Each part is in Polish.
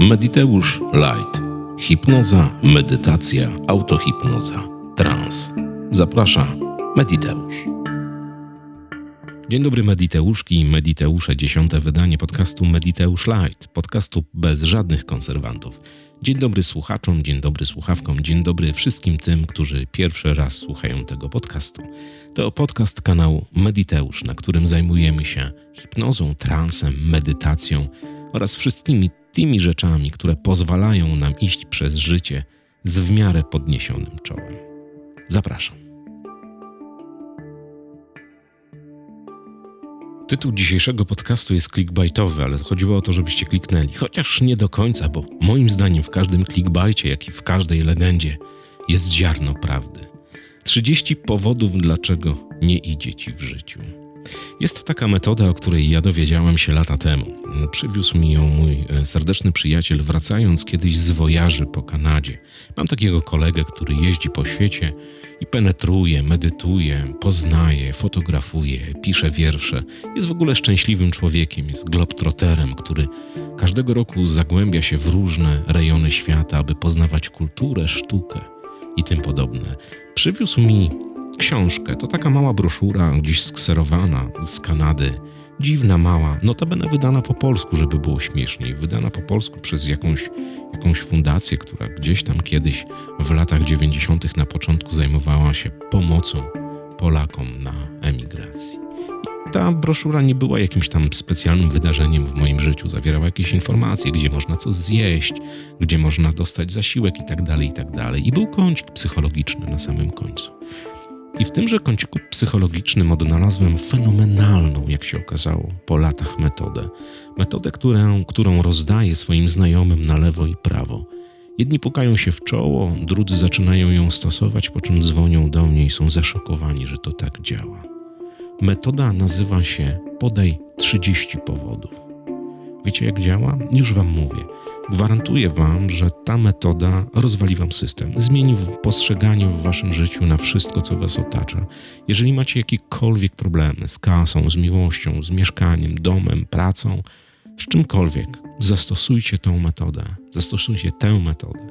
Mediteusz Light. Hipnoza, medytacja, autohipnoza, trans. Zaprasza Mediteusz. Dzień dobry Mediteuszki i Mediteusze, dziesiąte wydanie podcastu Mediteusz Light, podcastu bez żadnych konserwantów. Dzień dobry słuchaczom, dzień dobry słuchawkom, dzień dobry wszystkim tym, którzy pierwszy raz słuchają tego podcastu. To podcast kanału Mediteusz, na którym zajmujemy się hipnozą, transem, medytacją oraz wszystkimi tymi rzeczami, które pozwalają nam iść przez życie z w miarę podniesionym czołem. Zapraszam. Tytuł dzisiejszego podcastu jest clickbaitowy, ale chodziło o to, żebyście kliknęli. Chociaż nie do końca, bo moim zdaniem w każdym clickbaicie, jak i w każdej legendzie jest ziarno prawdy. 30 powodów, dlaczego nie idzie ci w życiu. Jest taka metoda, o której ja dowiedziałem się lata temu. Przywiózł mi ją mój e, serdeczny przyjaciel, wracając kiedyś z wojaży po Kanadzie. Mam takiego kolegę, który jeździ po świecie i penetruje, medytuje, poznaje, fotografuje, pisze wiersze. Jest w ogóle szczęśliwym człowiekiem, jest globtroterem, który każdego roku zagłębia się w różne rejony świata, aby poznawać kulturę, sztukę i tym podobne. Przywiózł mi książkę. To taka mała broszura, gdzieś skserowana z Kanady. Dziwna, mała, notabene wydana po polsku, żeby było śmieszniej. Wydana po polsku przez jakąś, jakąś fundację, która gdzieś tam kiedyś w latach 90. na początku zajmowała się pomocą Polakom na emigracji. I ta broszura nie była jakimś tam specjalnym wydarzeniem w moim życiu. Zawierała jakieś informacje, gdzie można coś zjeść, gdzie można dostać zasiłek itd., tak itd. Tak I był kącik psychologiczny na samym końcu. I w tymże kąciku psychologicznym odnalazłem fenomenalną, jak się okazało, po latach metodę. Metodę, którą, którą rozdaję swoim znajomym na lewo i prawo. Jedni pukają się w czoło, drudzy zaczynają ją stosować, po czym dzwonią do mnie i są zaszokowani, że to tak działa. Metoda nazywa się Podaj 30 powodów. Wiecie jak działa? Już Wam mówię. Gwarantuję Wam, że ta metoda rozwali Wam system, zmieni postrzeganie w Waszym życiu na wszystko, co Was otacza. Jeżeli macie jakiekolwiek problemy z kasą, z miłością, z mieszkaniem, domem, pracą, z czymkolwiek, zastosujcie tą metodę, zastosujcie tę metodę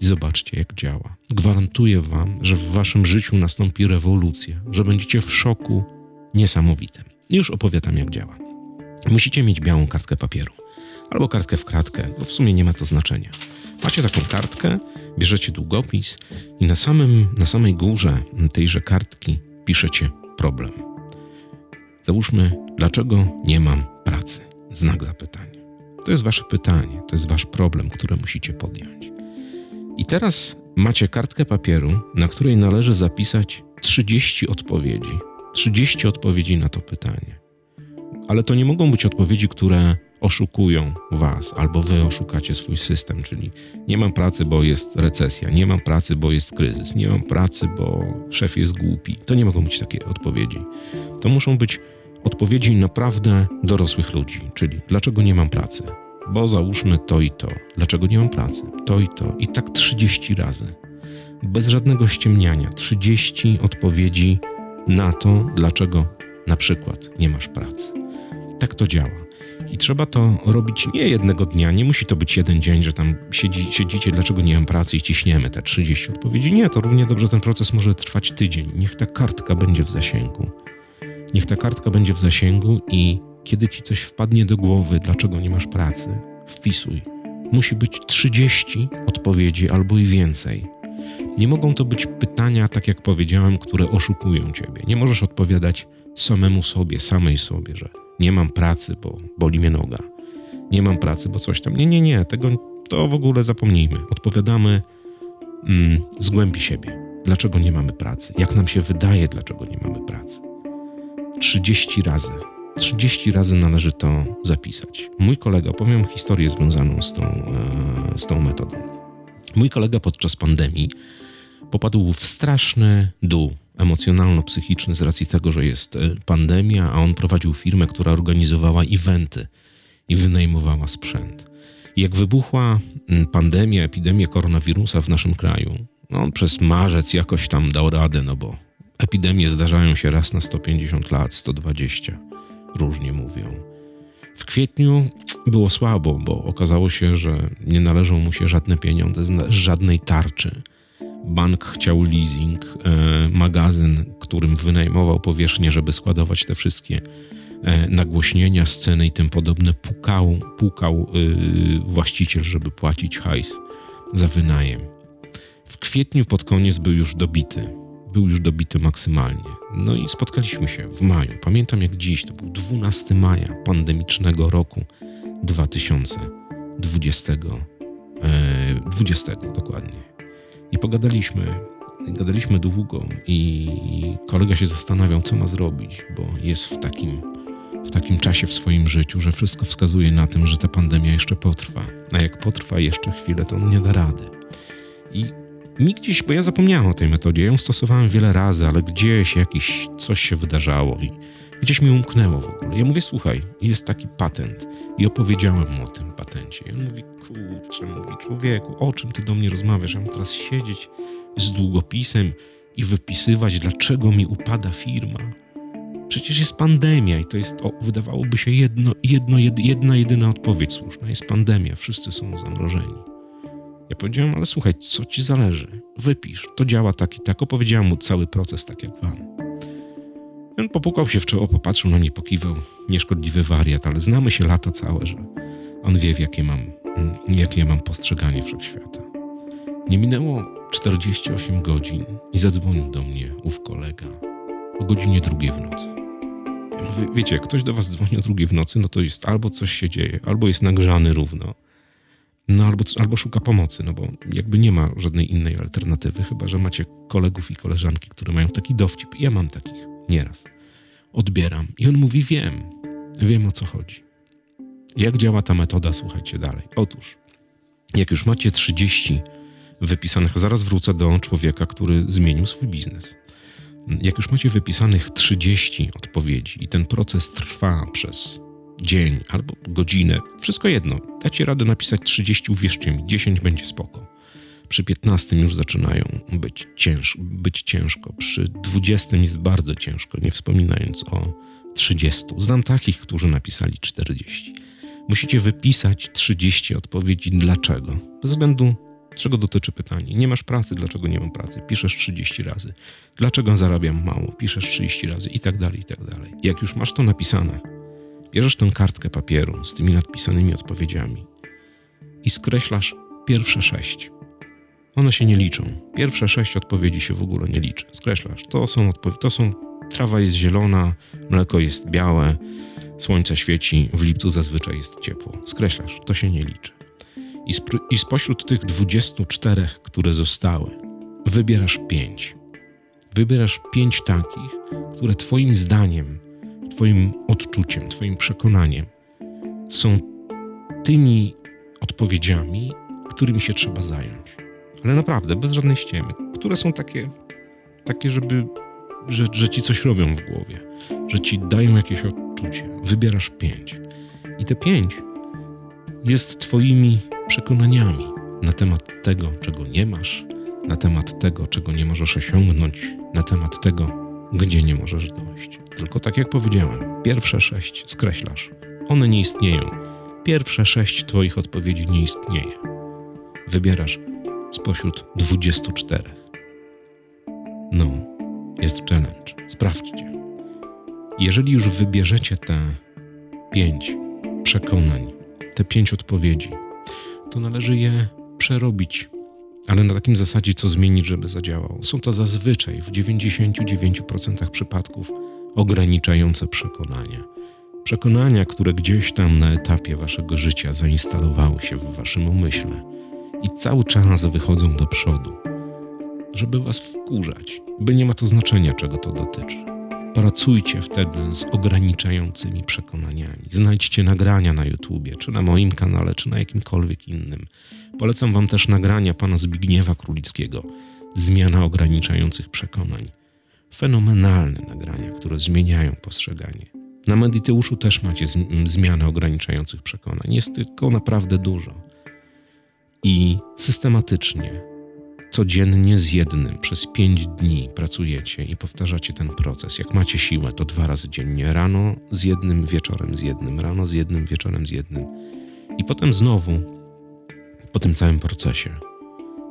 i zobaczcie, jak działa. Gwarantuję Wam, że w Waszym życiu nastąpi rewolucja, że będziecie w szoku niesamowitym. Już opowiadam, jak działa. Musicie mieć białą kartkę papieru albo kartkę w kratkę, bo w sumie nie ma to znaczenia. Macie taką kartkę, bierzecie długopis i na, samym, na samej górze tejże kartki piszecie problem. Załóżmy, dlaczego nie mam pracy? Znak zapytania. To jest wasze pytanie, to jest wasz problem, który musicie podjąć. I teraz macie kartkę papieru, na której należy zapisać 30 odpowiedzi. 30 odpowiedzi na to pytanie. Ale to nie mogą być odpowiedzi, które oszukują was, albo wy oszukacie swój system, czyli nie mam pracy, bo jest recesja, nie mam pracy, bo jest kryzys, nie mam pracy, bo szef jest głupi. To nie mogą być takie odpowiedzi. To muszą być odpowiedzi naprawdę dorosłych ludzi, czyli dlaczego nie mam pracy? Bo załóżmy to i to. Dlaczego nie mam pracy? To i to. I tak 30 razy. Bez żadnego ściemniania. 30 odpowiedzi na to, dlaczego na przykład nie masz pracy. Tak to działa. I trzeba to robić nie jednego dnia, nie musi to być jeden dzień, że tam siedzi, siedzicie, dlaczego nie mam pracy i ciśniemy te 30 odpowiedzi. Nie, to równie dobrze ten proces może trwać tydzień. Niech ta kartka będzie w zasięgu. Niech ta kartka będzie w zasięgu i kiedy ci coś wpadnie do głowy, dlaczego nie masz pracy, wpisuj. Musi być 30 odpowiedzi albo i więcej. Nie mogą to być pytania, tak jak powiedziałem, które oszukują ciebie. Nie możesz odpowiadać samemu sobie, samej sobie, że nie mam pracy, bo boli mnie noga. Nie mam pracy, bo coś tam. Nie, nie, nie, tego to w ogóle zapomnijmy. Odpowiadamy mm, z głębi siebie. Dlaczego nie mamy pracy? Jak nam się wydaje, dlaczego nie mamy pracy? 30 razy. 30 razy należy to zapisać. Mój kolega, powiem historię związaną z tą, e, z tą metodą. Mój kolega podczas pandemii popadł w straszny dół emocjonalno-psychiczny z racji tego, że jest e, pandemia, a on prowadził firmę, która organizowała eventy i wynajmowała sprzęt. I jak wybuchła pandemia, epidemia koronawirusa w naszym kraju, no on przez marzec jakoś tam dał radę, no bo epidemie zdarzają się raz na 150 lat, 120, różnie mówią. W kwietniu było słabo, bo okazało się, że nie należą mu się żadne pieniądze z żadnej tarczy. Bank chciał leasing, e, magazyn, którym wynajmował powierzchnię, żeby składować te wszystkie e, nagłośnienia, sceny i tym podobne, pukał, pukał yy, właściciel, żeby płacić hajs za wynajem. W kwietniu pod koniec był już dobity. Był już dobity maksymalnie. No i spotkaliśmy się w maju. Pamiętam jak dziś, to był 12 maja pandemicznego roku 2020. E, 20 dokładnie. I pogadaliśmy. Gadaliśmy długo i kolega się zastanawiał, co ma zrobić, bo jest w takim, w takim czasie w swoim życiu, że wszystko wskazuje na tym, że ta pandemia jeszcze potrwa. A jak potrwa jeszcze chwilę, to on nie da rady. I mi gdzieś, bo ja zapomniałem o tej metodzie, ja ją stosowałem wiele razy, ale gdzieś jakiś coś się wydarzało i gdzieś mi umknęło w ogóle. Ja mówię, słuchaj, jest taki patent i opowiedziałem mu o tym patencie. I on mówi, kurczę, mówi człowieku, o czym ty do mnie rozmawiasz? Ja mam teraz siedzieć z długopisem i wypisywać, dlaczego mi upada firma. Przecież jest pandemia i to jest, o, wydawałoby się jedno, jedno, jedna jedyna odpowiedź słuszna. Jest pandemia, wszyscy są zamrożeni. Ja powiedziałem, ale słuchaj, co ci zależy? Wypisz, to działa tak i tak. Opowiedziałem mu cały proces tak jak wam. On popukał się w czoło, popatrzył na mnie, pokiwał. Nieszkodliwy wariat, ale znamy się lata całe, że on wie, jakie mam, mm, jakie ja mam postrzeganie wszechświata. Nie minęło 48 godzin i zadzwonił do mnie ów kolega o godzinie drugiej w nocy. Ja mówię, wiecie, jak ktoś do was dzwoni o drugiej w nocy, no to jest albo coś się dzieje, albo jest nagrzany równo, no albo, albo szuka pomocy, no bo jakby nie ma żadnej innej alternatywy, chyba że macie kolegów i koleżanki, które mają taki dowcip. Ja mam takich nieraz. Odbieram i on mówi: Wiem, wiem o co chodzi. Jak działa ta metoda? Słuchajcie dalej. Otóż, jak już macie 30 wypisanych, zaraz wrócę do człowieka, który zmienił swój biznes. Jak już macie wypisanych 30 odpowiedzi i ten proces trwa przez dzień albo godzinę, wszystko jedno, dacie radę napisać 30, uwierzcie mi, 10 będzie spoko. Przy 15 już zaczynają być, cięż, być ciężko, przy 20 jest bardzo ciężko, nie wspominając o 30. Znam takich, którzy napisali 40. Musicie wypisać 30 odpowiedzi dlaczego. Bez względu czego dotyczy pytanie. Nie masz pracy, dlaczego nie mam pracy? Piszesz 30 razy. Dlaczego zarabiam mało? Piszesz 30 razy i tak dalej, i tak dalej. Jak już masz to napisane, bierzesz tę kartkę papieru z tymi nadpisanymi odpowiedziami i skreślasz pierwsze sześć. One się nie liczą. Pierwsze sześć odpowiedzi się w ogóle nie liczy. Skreślasz. To są odpowiedzi, to są trawa jest zielona, mleko jest białe, słońce świeci, w lipcu zazwyczaj jest ciepło. Skreślasz, to się nie liczy. I, I spośród tych 24, które zostały, wybierasz pięć. Wybierasz pięć takich, które Twoim zdaniem, Twoim odczuciem, Twoim przekonaniem są tymi odpowiedziami, którymi się trzeba zająć. Ale naprawdę, bez żadnej ściemy, które są takie, takie żeby, że, że ci coś robią w głowie, że ci dają jakieś odczucie. Wybierasz pięć. I te pięć jest Twoimi przekonaniami na temat tego, czego nie masz, na temat tego, czego nie możesz osiągnąć, na temat tego, gdzie nie możesz dojść. Tylko tak jak powiedziałem, pierwsze sześć skreślasz. One nie istnieją. Pierwsze sześć Twoich odpowiedzi nie istnieje. Wybierasz spośród 24. No, jest challenge. Sprawdźcie. Jeżeli już wybierzecie te pięć przekonań, te pięć odpowiedzi, to należy je przerobić, ale na takim zasadzie, co zmienić, żeby zadziałało. Są to zazwyczaj w 99% przypadków ograniczające przekonania. Przekonania, które gdzieś tam na etapie waszego życia zainstalowały się w waszym umyśle i cały czas wychodzą do przodu, żeby was wkurzać, by nie ma to znaczenia, czego to dotyczy. Pracujcie wtedy z ograniczającymi przekonaniami. Znajdźcie nagrania na YouTubie, czy na moim kanale, czy na jakimkolwiek innym. Polecam Wam też nagrania pana Zbigniewa Królickiego. Zmiana ograniczających przekonań. Fenomenalne nagrania, które zmieniają postrzeganie. Na Mediteuszu też macie zmianę ograniczających przekonań. Jest tylko naprawdę dużo. I systematycznie codziennie z jednym przez pięć dni pracujecie i powtarzacie ten proces. Jak macie siłę, to dwa razy dziennie. Rano z jednym, wieczorem z jednym, rano z jednym, wieczorem z jednym. I potem znowu, po tym całym procesie,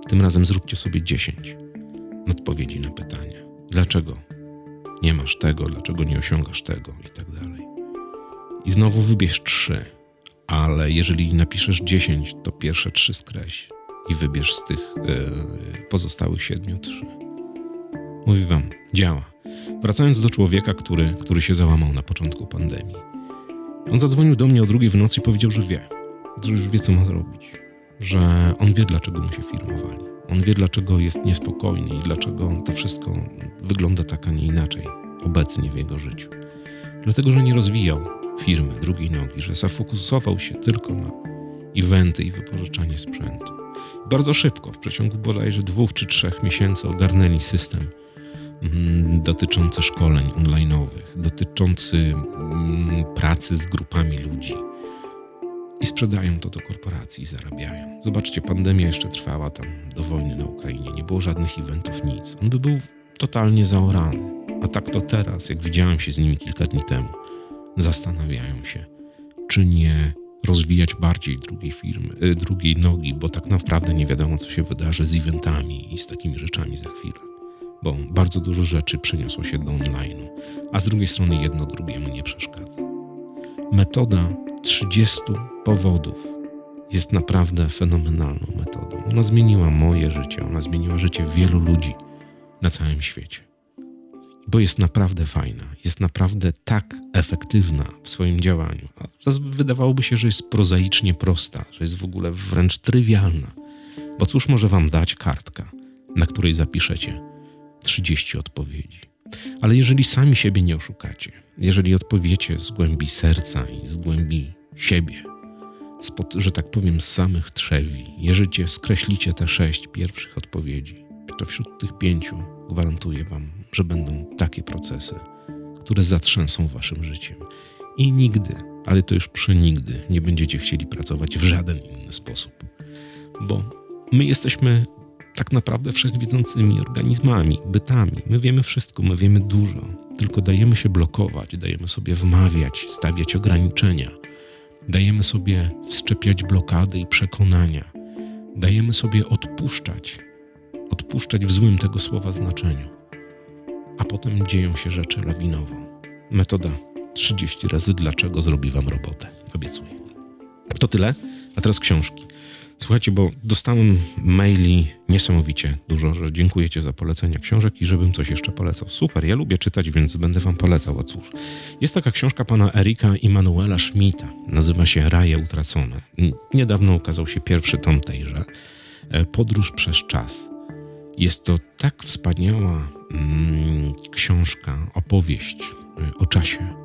tym razem zróbcie sobie dziesięć odpowiedzi na pytania. Dlaczego nie masz tego, dlaczego nie osiągasz tego i tak dalej. I znowu wybierz trzy, ale jeżeli napiszesz dziesięć, to pierwsze trzy skreś i wybierz z tych yy, pozostałych siedmiu trzy. Mówi wam, działa. Wracając do człowieka, który, który się załamał na początku pandemii. On zadzwonił do mnie o drugiej w nocy i powiedział, że wie, że już wie, co ma zrobić, że on wie, dlaczego mu się firmowali. On wie, dlaczego jest niespokojny i dlaczego to wszystko wygląda tak, a nie inaczej obecnie w jego życiu. Dlatego, że nie rozwijał firmy drugiej nogi, że zafokusował się tylko na eventy i wypożyczanie sprzętu. Bardzo szybko, w przeciągu bodajże dwóch czy trzech miesięcy, ogarnęli system mm, dotyczący szkoleń online'owych, dotyczący mm, pracy z grupami ludzi i sprzedają to do korporacji i zarabiają. Zobaczcie, pandemia jeszcze trwała tam do wojny na Ukrainie, nie było żadnych eventów, nic. On by był totalnie zaorany. A tak to teraz, jak widziałem się z nimi kilka dni temu, zastanawiają się, czy nie rozwijać bardziej drugiej firmy, y, drugiej nogi, bo tak naprawdę nie wiadomo, co się wydarzy z eventami i z takimi rzeczami za chwilę. Bo bardzo dużo rzeczy przeniosło się do online'u, a z drugiej strony jedno drugiemu nie przeszkadza. Metoda 30 powodów jest naprawdę fenomenalną metodą. Ona zmieniła moje życie, ona zmieniła życie wielu ludzi na całym świecie. Bo jest naprawdę fajna, jest naprawdę tak efektywna w swoim działaniu. A wydawałoby się, że jest prozaicznie prosta, że jest w ogóle wręcz trywialna. Bo cóż może wam dać kartka, na której zapiszecie 30 odpowiedzi? Ale jeżeli sami siebie nie oszukacie, jeżeli odpowiecie z głębi serca i z głębi siebie, spod, że tak powiem, z samych trzewi, jeżeli skreślicie te sześć pierwszych odpowiedzi, to wśród tych pięciu gwarantuję Wam, że będą takie procesy, które zatrzęsą Waszym życiem. I nigdy, ale to już przenigdy, nie będziecie chcieli pracować w żaden inny sposób. Bo my jesteśmy tak naprawdę wszechwiedzącymi organizmami, bytami. My wiemy wszystko, my wiemy dużo, tylko dajemy się blokować, dajemy sobie wmawiać, stawiać ograniczenia, dajemy sobie wszczepiać blokady i przekonania, dajemy sobie odpuszczać, odpuszczać w złym tego słowa znaczeniu, a potem dzieją się rzeczy lawinowo. Metoda 30 razy dlaczego zrobi Wam robotę, obiecuję. To tyle, a teraz książki. Słuchajcie, bo dostałem maili niesamowicie dużo, że dziękujecie za polecenia książek i żebym coś jeszcze polecał. Super, ja lubię czytać, więc będę wam polecał. A cóż, jest taka książka pana Erika Immanuela Schmidta. Nazywa się Raje utracone. Niedawno ukazał się pierwszy tom tejże. E, Podróż przez czas. Jest to tak wspaniała książka, opowieść y, o czasie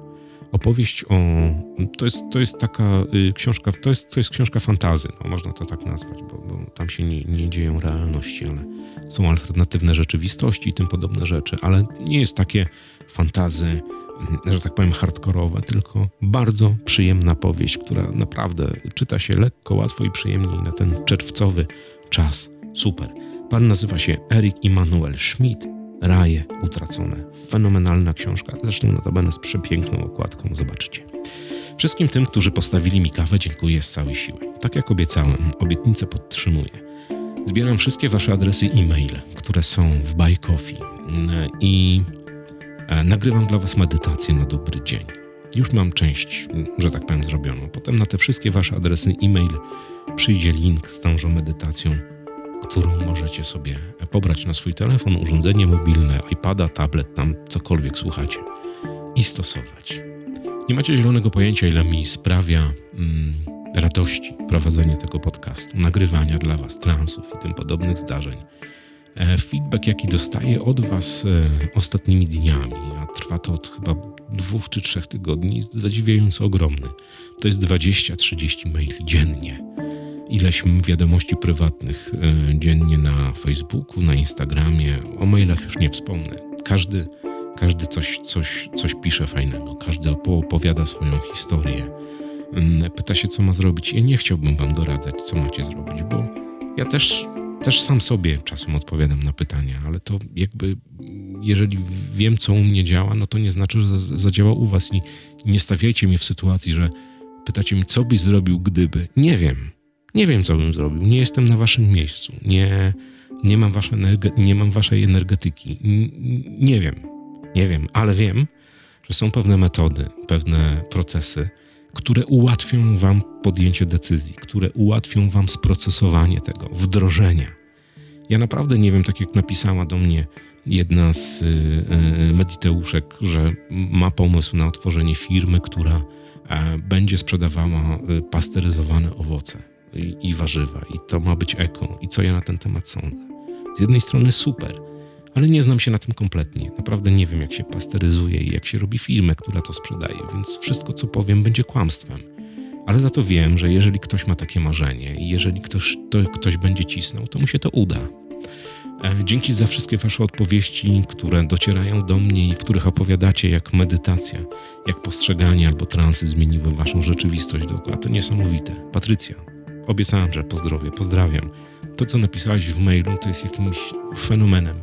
opowieść o. To jest, to jest taka y, książka, to jest, to jest książka fantazy, no, można to tak nazwać, bo, bo tam się nie, nie dzieją realności, ale są alternatywne rzeczywistości i tym podobne rzeczy, ale nie jest takie fantazy, mm, że tak powiem, hardkorowe, tylko bardzo przyjemna powieść, która naprawdę czyta się lekko, łatwo i przyjemniej na ten czerwcowy czas. Super. Pan nazywa się Erik Immanuel Schmidt Raje utracone. Fenomenalna książka, zresztą notabene z przepiękną okładką, zobaczycie. Wszystkim tym, którzy postawili mi kawę, dziękuję z całej siły. Tak jak obiecałem, obietnicę podtrzymuję. Zbieram wszystkie wasze adresy e-mail, które są w Buy Coffee i e, nagrywam dla was medytację na dobry dzień. Już mam część, że tak powiem, zrobioną. Potem na te wszystkie wasze adresy e-mail przyjdzie link z tążą medytacją którą możecie sobie pobrać na swój telefon, urządzenie mobilne, iPada, tablet, tam cokolwiek słuchacie i stosować. Nie macie zielonego pojęcia, ile mi sprawia mm, radości prowadzenie tego podcastu, nagrywania dla Was transów i tym podobnych zdarzeń. E, feedback, jaki dostaję od Was e, ostatnimi dniami, a trwa to od chyba dwóch czy trzech tygodni, jest zadziwiająco ogromny. To jest 20-30 maili dziennie ileś wiadomości prywatnych e, dziennie na Facebooku, na Instagramie. O mailach już nie wspomnę. Każdy, każdy coś, coś, coś pisze fajnego, każdy opowiada swoją historię. Mm, pyta się, co ma zrobić. Ja nie chciałbym Wam doradzać, co macie zrobić, bo ja też też sam sobie czasem odpowiadam na pytania, ale to jakby, jeżeli wiem, co u mnie działa, no to nie znaczy, że zadziała u was i nie stawiajcie mnie w sytuacji, że pytacie mnie, co byś zrobił, gdyby. Nie wiem. Nie wiem, co bym zrobił. Nie jestem na waszym miejscu. Nie, nie, mam, wasze nie mam waszej energetyki. nie wiem. Nie wiem, ale wiem, że są pewne metody, pewne procesy, które ułatwią Wam podjęcie decyzji, które ułatwią Wam sprocesowanie tego, wdrożenia. Ja naprawdę nie wiem, tak jak napisała do mnie jedna z y, y, mediteuszek, że ma pomysł na otworzenie firmy, która e, będzie sprzedawała y, pasteryzowane owoce i, i warzywa, i to ma być eko, i co ja na ten temat sądzę. Z jednej strony super, ale nie znam się na tym kompletnie. Naprawdę nie wiem, jak się pasteryzuje i jak się robi firmę, która to sprzedaje, więc wszystko, co powiem, będzie kłamstwem. Ale za to wiem, że jeżeli ktoś ma takie marzenie i jeżeli ktoś, to ktoś będzie cisnął, to mu się to uda. E, dzięki za wszystkie Wasze odpowiedzi, które docierają do mnie i w których opowiadacie, jak medytacja, jak postrzeganie albo transy zmieniły Waszą rzeczywistość dookoła. To niesamowite. Patrycja, obiecałem, że pozdrowię, pozdrawiam. To, co napisałaś w mailu, to jest jakimś fenomenem.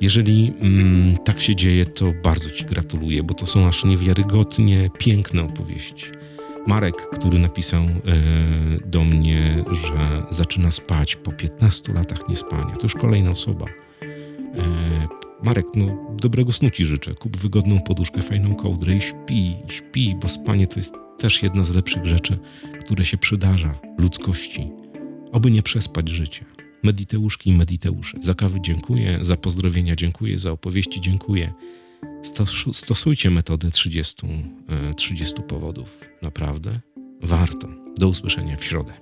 Jeżeli mm, tak się dzieje, to bardzo Ci gratuluję, bo to są aż niewiarygodnie piękne opowieści. Marek, który napisał e, do mnie, że zaczyna spać po 15 latach niespania, to już kolejna osoba. E, Marek, no dobrego snu Ci życzę. Kup wygodną poduszkę, fajną kołdrę i śpi, śpi, bo spanie to jest też jedna z lepszych rzeczy, które się przydarza ludzkości. Oby nie przespać życia. Mediteuszki i mediteusze. Za kawy dziękuję, za pozdrowienia dziękuję, za opowieści dziękuję. Stosujcie metodę 30, 30 e, powodów. Naprawdę warto. Do usłyszenia w środę.